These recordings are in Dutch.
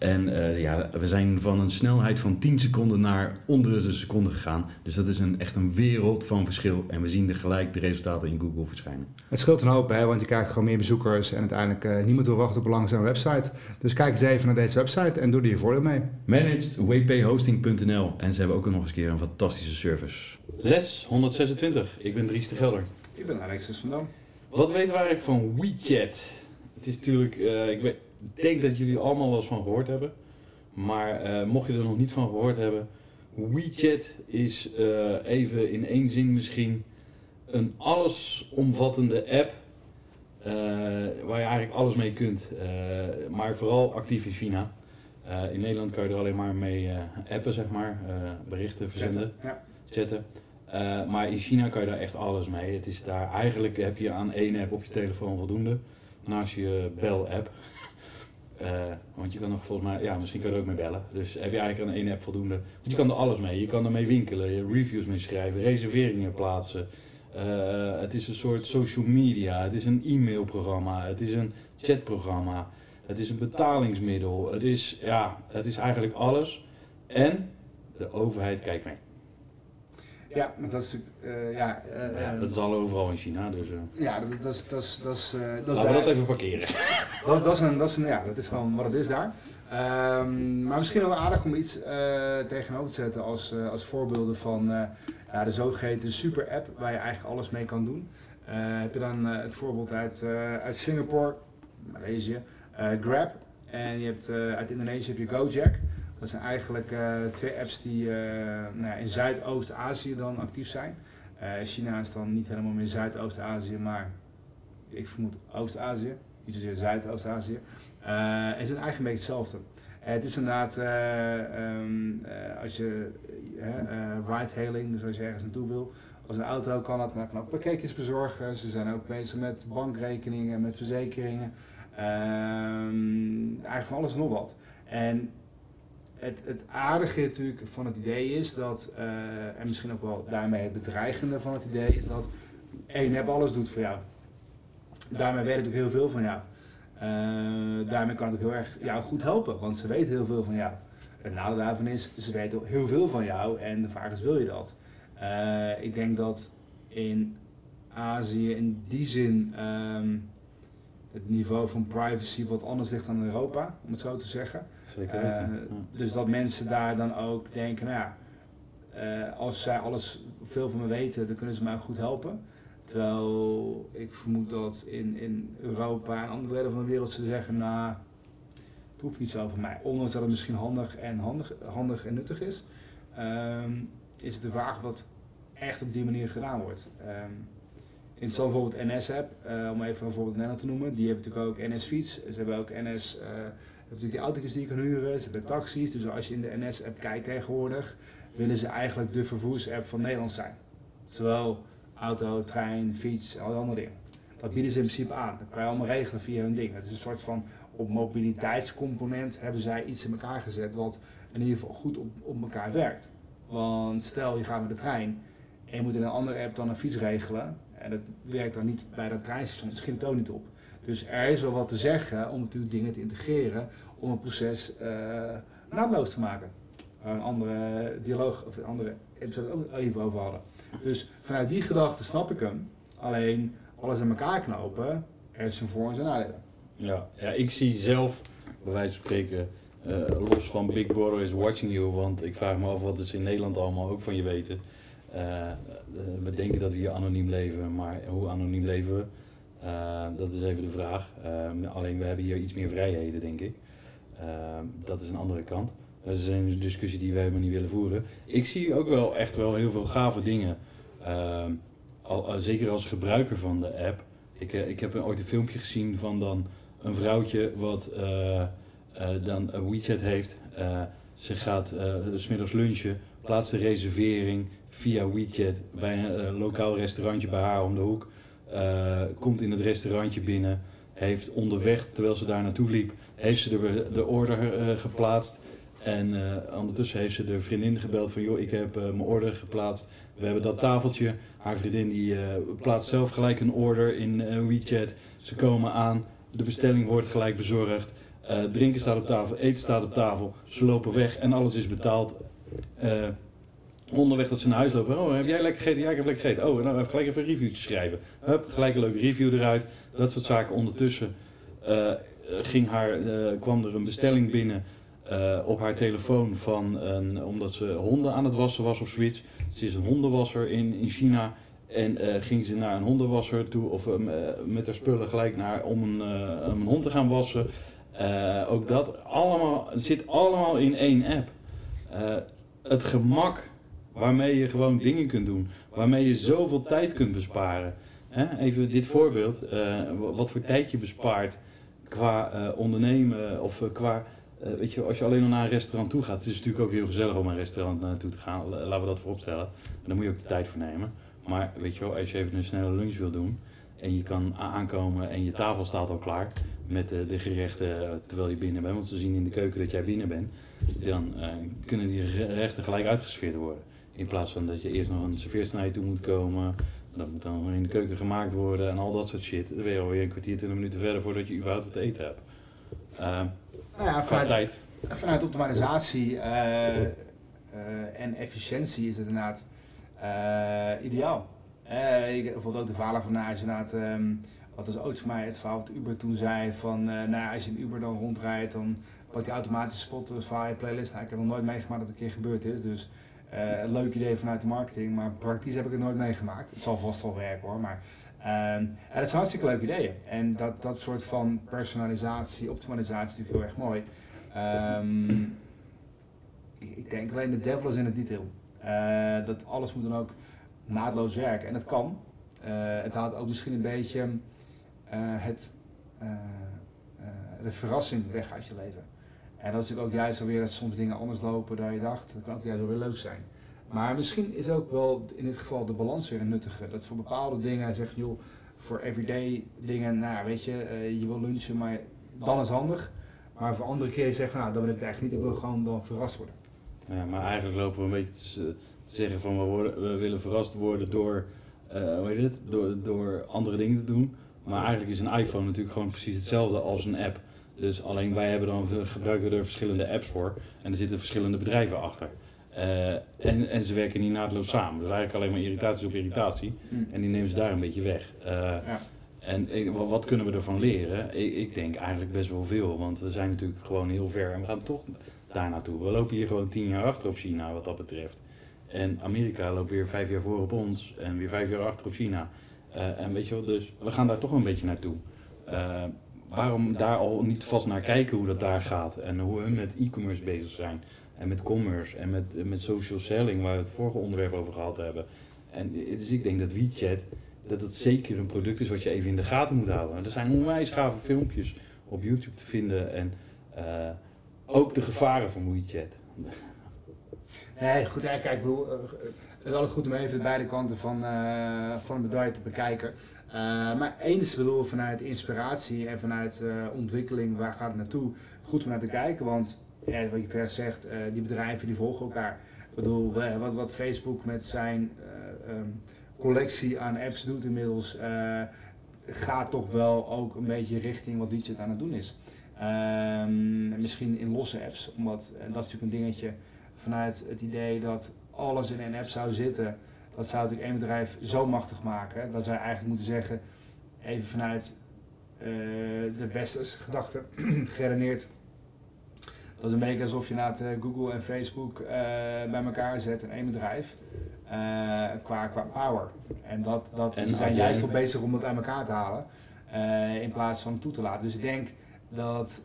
en uh, ja, we zijn van een snelheid van 10 seconden naar onder de seconde gegaan. Dus dat is een, echt een wereld van verschil. En we zien er gelijk de resultaten in Google verschijnen. Het scheelt een hoop, hè, want je krijgt gewoon meer bezoekers. En uiteindelijk uh, niemand wil wachten op een langzame website. Dus kijk eens even naar deze website en doe er je voordeel mee. ManagedWPHosting.nl En ze hebben ook nog eens een keer een fantastische service. Les 126. Ik ben Dries de Gelder. Ik ben Alexis van Dam. Wat weten we eigenlijk van WeChat? Het is natuurlijk, uh, ik weet denk dat jullie allemaal wel eens van gehoord hebben. Maar uh, mocht je er nog niet van gehoord hebben, WeChat is uh, even in één zin misschien een allesomvattende app. Uh, waar je eigenlijk alles mee kunt. maar vooral actief in China. in Nederland kan je er alleen maar mee appen, zeg maar. berichten verzenden, Ja. chatten. maar in China kan je daar echt alles mee. Het is daar, eigenlijk heb je aan één app op je telefoon voldoende. Naast je bel-app. Uh, want je kan nog volgens mij, ja, misschien kan je er ook mee bellen. Dus heb je eigenlijk aan één app voldoende. Want je kan er alles mee. Je kan ermee winkelen, reviews mee schrijven, reserveringen plaatsen. Uh, het is een soort social media, het is een e-mailprogramma, het is een chatprogramma, het is een betalingsmiddel. Het is, ja, het is eigenlijk alles. En de overheid kijkt mee. Ja, dat is uh, ja, uh, ja, dat is al overal in China. Dus, uh. Ja, dat, dat is. Dat is, dat is, dat Laten we dat even parkeren. dat, dat, is een, dat, is een, ja, dat is gewoon wat het is daar. Um, maar misschien wel aardig om iets tegenover te zetten als, als voorbeelden van ja, de zogeheten super-app waar je eigenlijk alles mee kan doen. heb je dan het voorbeeld uit, uit Singapore, Maleisië, Grab. En je hebt uit Indonesië heb je Gojek. Dat zijn eigenlijk uh, twee apps die uh, nou in Zuidoost-Azië dan actief zijn. Uh, China is dan niet helemaal meer Zuidoost-Azië, maar ik vermoed Oost-Azië, niet zozeer Zuidoost-Azië. en is eigenlijk een beetje hetzelfde. het is inderdaad, um, als je ride-hailing, dus als je ergens naartoe wil, als een auto kan dat, maar kan ook pakketjes bezorgen. Ze zijn ook bezig met bankrekeningen, met verzekeringen, eigenlijk van alles en nog wat. En het, het aardige natuurlijk van het idee is dat, uh, en misschien ook wel daarmee het bedreigende van het idee, is dat één app alles doet voor jou. Daarmee weet het ook heel veel van jou. Uh, daarmee kan het ook heel erg jou goed helpen, want ze weten heel veel van jou. Het nadeel daarvan is, ze weten heel veel van jou en de vraag is, wil je dat? Uh, ik denk dat in Azië in die zin um, het niveau van privacy wat anders ligt dan in Europa, om het zo te zeggen. Zeker uh, dus dat mensen daar dan ook denken, nou ja, uh, als zij alles veel van me weten, dan kunnen ze mij ook goed helpen. Terwijl ik vermoed dat in, in Europa en andere delen van de wereld ze zeggen, nou, het hoeft niet zo van mij. Ondanks dat het misschien handig en, handig, handig en nuttig is, um, is het de vraag wat echt op die manier gedaan wordt. Um, in zo'n bijvoorbeeld NS-app, uh, om even een voorbeeld Nederland te noemen, die hebben natuurlijk ook NS-fiets, ze hebben ook NS natuurlijk die auto's die je kan huren, ze hebben taxis. Dus als je in de NS-app kijkt tegenwoordig, willen ze eigenlijk de vervoersapp van Nederland zijn. Zowel auto, trein, fiets, al die andere dingen. Dat bieden ze in principe aan. Dat kan je allemaal regelen via hun ding. Het is een soort van op mobiliteitscomponent hebben zij iets in elkaar gezet wat in ieder geval goed op, op elkaar werkt. Want stel je gaat met de trein en je moet in een andere app dan een fiets regelen. En dat werkt dan niet bij dat treinstation, dat schiet het ook niet op. Dus er is wel wat te zeggen om natuurlijk dingen te integreren om het proces uh, naadloos te maken. Waar een andere dialoog of een andere episode ook even over hadden. Dus vanuit die gedachte snap ik hem. Alleen alles in elkaar knopen, is zijn voor- en zijn nadelen. Ja, ja, ik zie zelf, bij wijze van spreken, uh, los van Big Brother is watching you, want ik vraag me af wat ze in Nederland allemaal ook van je weten. Uh, we denken dat we hier anoniem leven, maar hoe anoniem leven we? Eh, dat is even de vraag. Ehm, alleen we hebben hier iets meer vrijheden, denk ik. Ehm, dat is een andere kant. Dat is een discussie die we helemaal niet willen voeren. Ik zie ook wel echt wel heel veel gave dingen. Ehm, al, al- zeker als gebruiker van de app. Ik, eh, ik heb ooit een filmpje gezien van dan een vrouwtje wat eh, eh, dan WeChat heeft. Eh, ze gaat eh, s smiddags lunchen, plaatst de reservering via WeChat bij een eh, lokaal restaurantje bij haar om de hoek. Eh, komt in het restaurantje binnen, heeft onderweg, terwijl ze daar naartoe liep, heeft ze de, de order eh, geplaatst. En eh, ondertussen heeft ze de vriendin gebeld van, joh, ik heb mijn order geplaatst. We hebben dat tafeltje. Haar vriendin die plaatst zelf gelijk een order in WeChat. Ze komen aan, de bestelling wordt gelijk bezorgd. Drinken staat op tafel, eten staat op tafel. Ze lopen weg en alles is betaald. Eh, onderweg dat ze naar huis lopen. Oh, heb jij lekker gegeten? Ja, ik heb lekker gegeten. Oh, nou even gelijk even een reviewtje schrijven. Hup, gelijk een leuke review eruit. Dat soort zaken. Ondertussen eh, ging haar, eh, kwam er een bestelling binnen eh, op haar telefoon van een, omdat ze honden aan het wassen was of zoiets. Ze is een hondenwasser in, in China. En eh, ging ze naar een hondenwasser toe of eh, met haar spullen gelijk naar om een, eh, om een hond te gaan wassen. Eh, ook dat allemaal, zit allemaal in één app. Eh, het gemak waarmee je gewoon dingen kunt doen, waarmee je zoveel tijd kunt besparen. Even dit voorbeeld, eh, wat voor tijd je bespaart qua eh, ondernemen of eh, qua, weet je, als je alleen nog naar een restaurant toe gaat. Het is natuurlijk ook heel gezellig om naar een restaurant naartoe te gaan, La- laten we dat vooropstellen. Maar daar moet je ook de tijd voor nemen. Maar weet je wel, als je even een snelle lunch wil doen en je kan aankomen en je tafel staat al klaar met de, de gerechten terwijl je binnen bent, want ze zien in de keuken dat jij binnen bent, dan kunnen die gerechten gelijk uitgesfeerd worden. In plaats van dat je eerst nog een serveersnij toe moet komen, dat moet dan in de keuken gemaakt worden en al dat soort shit. Dan ben je alweer een kwartier, twintig minuten verder voordat je überhaupt wat te eten hebt. Eh Nou ja, vanuit, tijd. vanuit optimalisatie eh, eh, en efficiëntie is het inderdaad ideaal. Ik, bijvoorbeeld ook de valenvanage inderdaad. ehm wat is ooit voor mij het verhaal wat Uber toen zei van, nou als je in Uber dan rondrijdt, dan pakt hij automatisch Spotify playlist. Nou, ik heb nog nooit meegemaakt dat het een keer gebeurd is, dus eh, een leuk idee vanuit de marketing, maar praktisch heb ik het nooit meegemaakt. Het zal vast wel werken hoor, maar ehm, het zijn hartstikke leuke ideeën. En dat, dat soort van personalisatie, optimalisatie is natuurlijk heel erg mooi. Ehm, ik denk alleen de devil is in het detail. Eh, dat alles moet dan ook naadloos werken. En dat kan. Eh, het haalt ook misschien een beetje het, de verrassing weg uit je leven. En dat is natuurlijk ook juist alweer dat soms dingen anders lopen dan je dacht. Dat kan ook juist wel weer leuk zijn. Maar misschien is ook wel in dit geval de balans weer een nuttige. Dat voor bepaalde dingen zeg je, joh, voor everyday dingen, nou weet je, eh, je wil lunchen, maar dan is handig. Maar voor andere keren zeg je nou, dat wil ik het eigenlijk niet, ik wil gewoon dan verrast worden. Ja, maar eigenlijk lopen we een beetje te, zeggen van we willen verrast worden door, eh, hoe heet het? Door, door andere dingen te doen. Maar eigenlijk is een iPhone natuurlijk gewoon precies hetzelfde als een app. Dus alleen wij hebben dan, gebruiken er verschillende apps voor en er zitten verschillende bedrijven achter. Eh, en, en ze werken niet naadloos samen. Dus eigenlijk alleen maar irritatie op irritatie. En die nemen ze daar een beetje weg. Eh, Ja. En ik- wat kunnen we ervan leren? Ik, ik denk eigenlijk best wel veel, want we zijn natuurlijk gewoon heel ver en we gaan toch daar naartoe. We lopen hier gewoon tien jaar achter op China wat dat betreft. En Amerika loopt weer vijf jaar voor op ons en weer vijf jaar achter op China. Eh, en weet je wel, dus we gaan daar toch een beetje naartoe. Waarom daar al niet vast naar kijken hoe dat daar gaat en hoe we met e-commerce bezig zijn. En met commerce en met, met social selling, waar we het vorige onderwerp over gehad hebben. En dus ik denk dat WeChat, dat het zeker een product is wat je even in de gaten moet houden. Er zijn onwijs gave filmpjes op YouTube te vinden en eh, ook de gevaren van WeChat. Nee, goed, kijk, ik bedoel, eh, het is altijd goed om even de beide kanten van, eh, van een bedrijf te bekijken. Eh, maar eens, bedoel, vanuit inspiratie en vanuit eh, ontwikkeling, waar gaat het naartoe? Goed om naar te kijken, want ja, wat je terecht zegt, eh, die bedrijven die volgen elkaar. Ik bedoel, wat, wat Facebook met zijn eh, ehm, collectie aan apps doet inmiddels, gaat toch wel ook een beetje richting wat WeChat aan het doen is. Ehm, misschien in losse apps, omdat dat is natuurlijk een dingetje vanuit het idee dat alles in een app zou zitten. Dat zou natuurlijk één bedrijf zo machtig maken. hè. Dat je eigenlijk moeten zeggen, even vanuit eh, de westerse gedachte geredeneerd. Dat is een beetje alsof je na Google en Facebook eh, bij elkaar zet in één bedrijf. eh, qua, qua power. En dat, dat En zijn juist jij- wel bezig om dat aan elkaar te halen. eh, in plaats van toe te laten. Dus ik denk dat...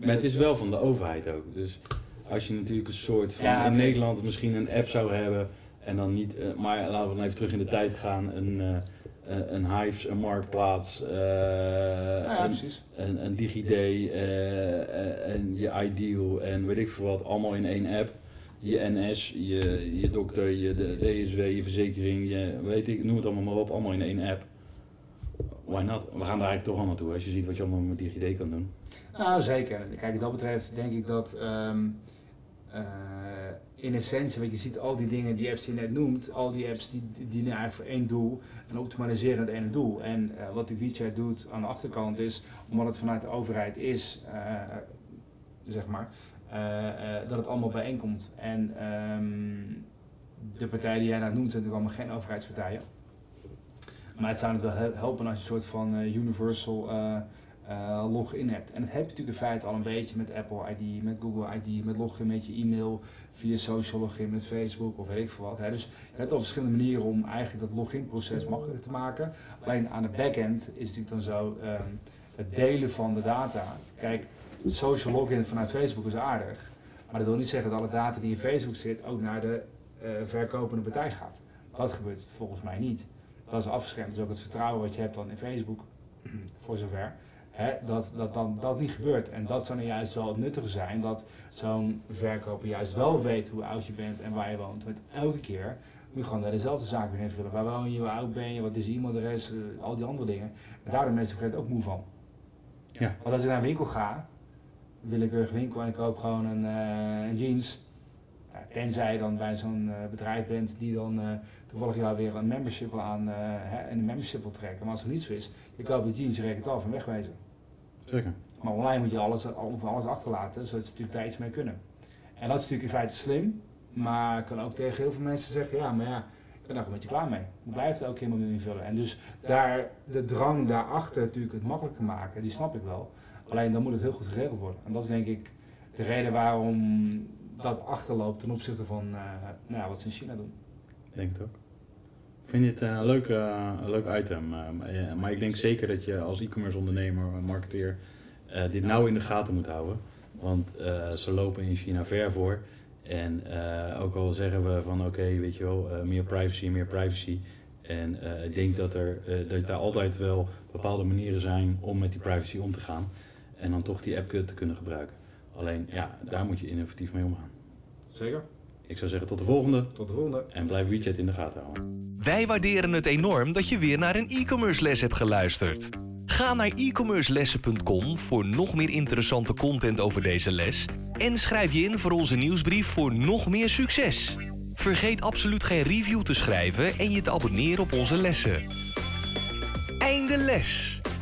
Maar het is wel van de overheid ook. Dus als je natuurlijk een soort van Ja, in. Nederland misschien een app zou hebben en dan niet, eh, maar laten we dan even terug in de tijd gaan, een, eh, eh, een Hives, een Marktplaats, Ja, een, een, een DigiD en je Ideal en weet ik veel wat, allemaal in één app. Je NS, je, je dokter, je de DSW, je verzekering, je weet ik, noem het allemaal maar op, allemaal in één app. Why not? We gaan daar eigenlijk toch al naartoe als je ziet wat je allemaal met DigiD kan doen. Nou, zeker. Kijk, wat dat betreft denk ik dat eh, in essentie, wat je ziet, al die dingen, die apps je net noemt, al die apps die die dienen eigenlijk voor één doel en optimaliseren het ene doel. En eh, wat de WeChat doet aan de achterkant is, omdat het vanuit de overheid is, eh, zeg maar, eh, dat het allemaal bijeenkomt. En ehm, de partijen die jij net noemt zijn natuurlijk allemaal geen overheidspartijen. Maar het zou het wel he- helpen als je een soort van universal eh, eh, login hebt. En dat heb je natuurlijk in feite al een beetje met Apple ID, met Google ID, met login met je e-mail, via social login met Facebook of weet ik veel wat. Hè. Dus je hebt al verschillende manieren om eigenlijk dat login-proces makkelijker te maken. Alleen aan de backend is het natuurlijk dan zo ehm, het delen van de data. Kijk, social login vanuit Facebook is aardig. Maar dat wil niet zeggen dat alle data die in Facebook zit ook naar de eh, verkopende partij gaat. Dat gebeurt volgens mij niet. Dat is afgeschermd. Dus ook het vertrouwen wat je hebt dan in Facebook, voor zover, hè, dat, dat dan dat niet gebeurt. En dat zou nou juist wel het nuttige zijn, dat zo'n verkoper juist wel weet hoe oud je bent en waar je woont. Want elke keer moet je gewoon daar dezelfde zaak weer invullen. Waar woon je, hoe oud ben je, wat is je e-mailadres, eh, al die andere dingen. En daar mensen op ook moe van. Ja. Want als ik naar een winkel ga, een willekeurige winkel en ik koop gewoon een, eh, een jeans. Tenzij je dan bij zo'n eh, bedrijf bent die dan eh, toevallig jou weer een membership wil aan eh, hè, en een membership wil trekken. Maar als het niet zo is, je koopt de jeans, je rekent het af en wegwezen. Zeker. Maar online moet je alles, al- alles achterlaten, zodat ze natuurlijk daar iets mee kunnen. En dat is natuurlijk in feite slim, maar ik kan ook tegen heel veel mensen zeggen, ja, maar ja, ik ben daar een beetje klaar mee. Ik blijf het elke keer maar invullen. En dus daar, de drang daarachter natuurlijk het makkelijker maken, die snap ik wel. Alleen dan moet het heel goed geregeld worden. En dat is denk ik de reden waarom dat achterloopt ten opzichte van eh, nou, wat ze in China doen. Ik denk het ook. Ik vind het eh, een leuk, eh, een leuk item. maar, ik denk zeker dat je als e-commerce ondernemer, marketeer, dit nauw in de gaten moet houden. Want ze lopen in China ver voor. En ook al zeggen we van oké, weet je wel, meer privacy, meer privacy. En ik denk dat er, dat daar altijd wel bepaalde manieren zijn om met die privacy om te gaan. En dan toch die app te kunnen gebruiken. Alleen ja, daar moet je innovatief mee omgaan. Zeker. Ik zou zeggen tot de volgende. Tot de volgende. En blijf WeChat in de gaten houden. Wij waarderen het enorm dat je weer naar een e-commerce les hebt geluisterd. Ga naar e-commercelessen.com voor nog meer interessante content over deze les en schrijf je in voor onze nieuwsbrief voor nog meer succes. Vergeet absoluut geen review te schrijven en je te abonneren op onze lessen. Einde les.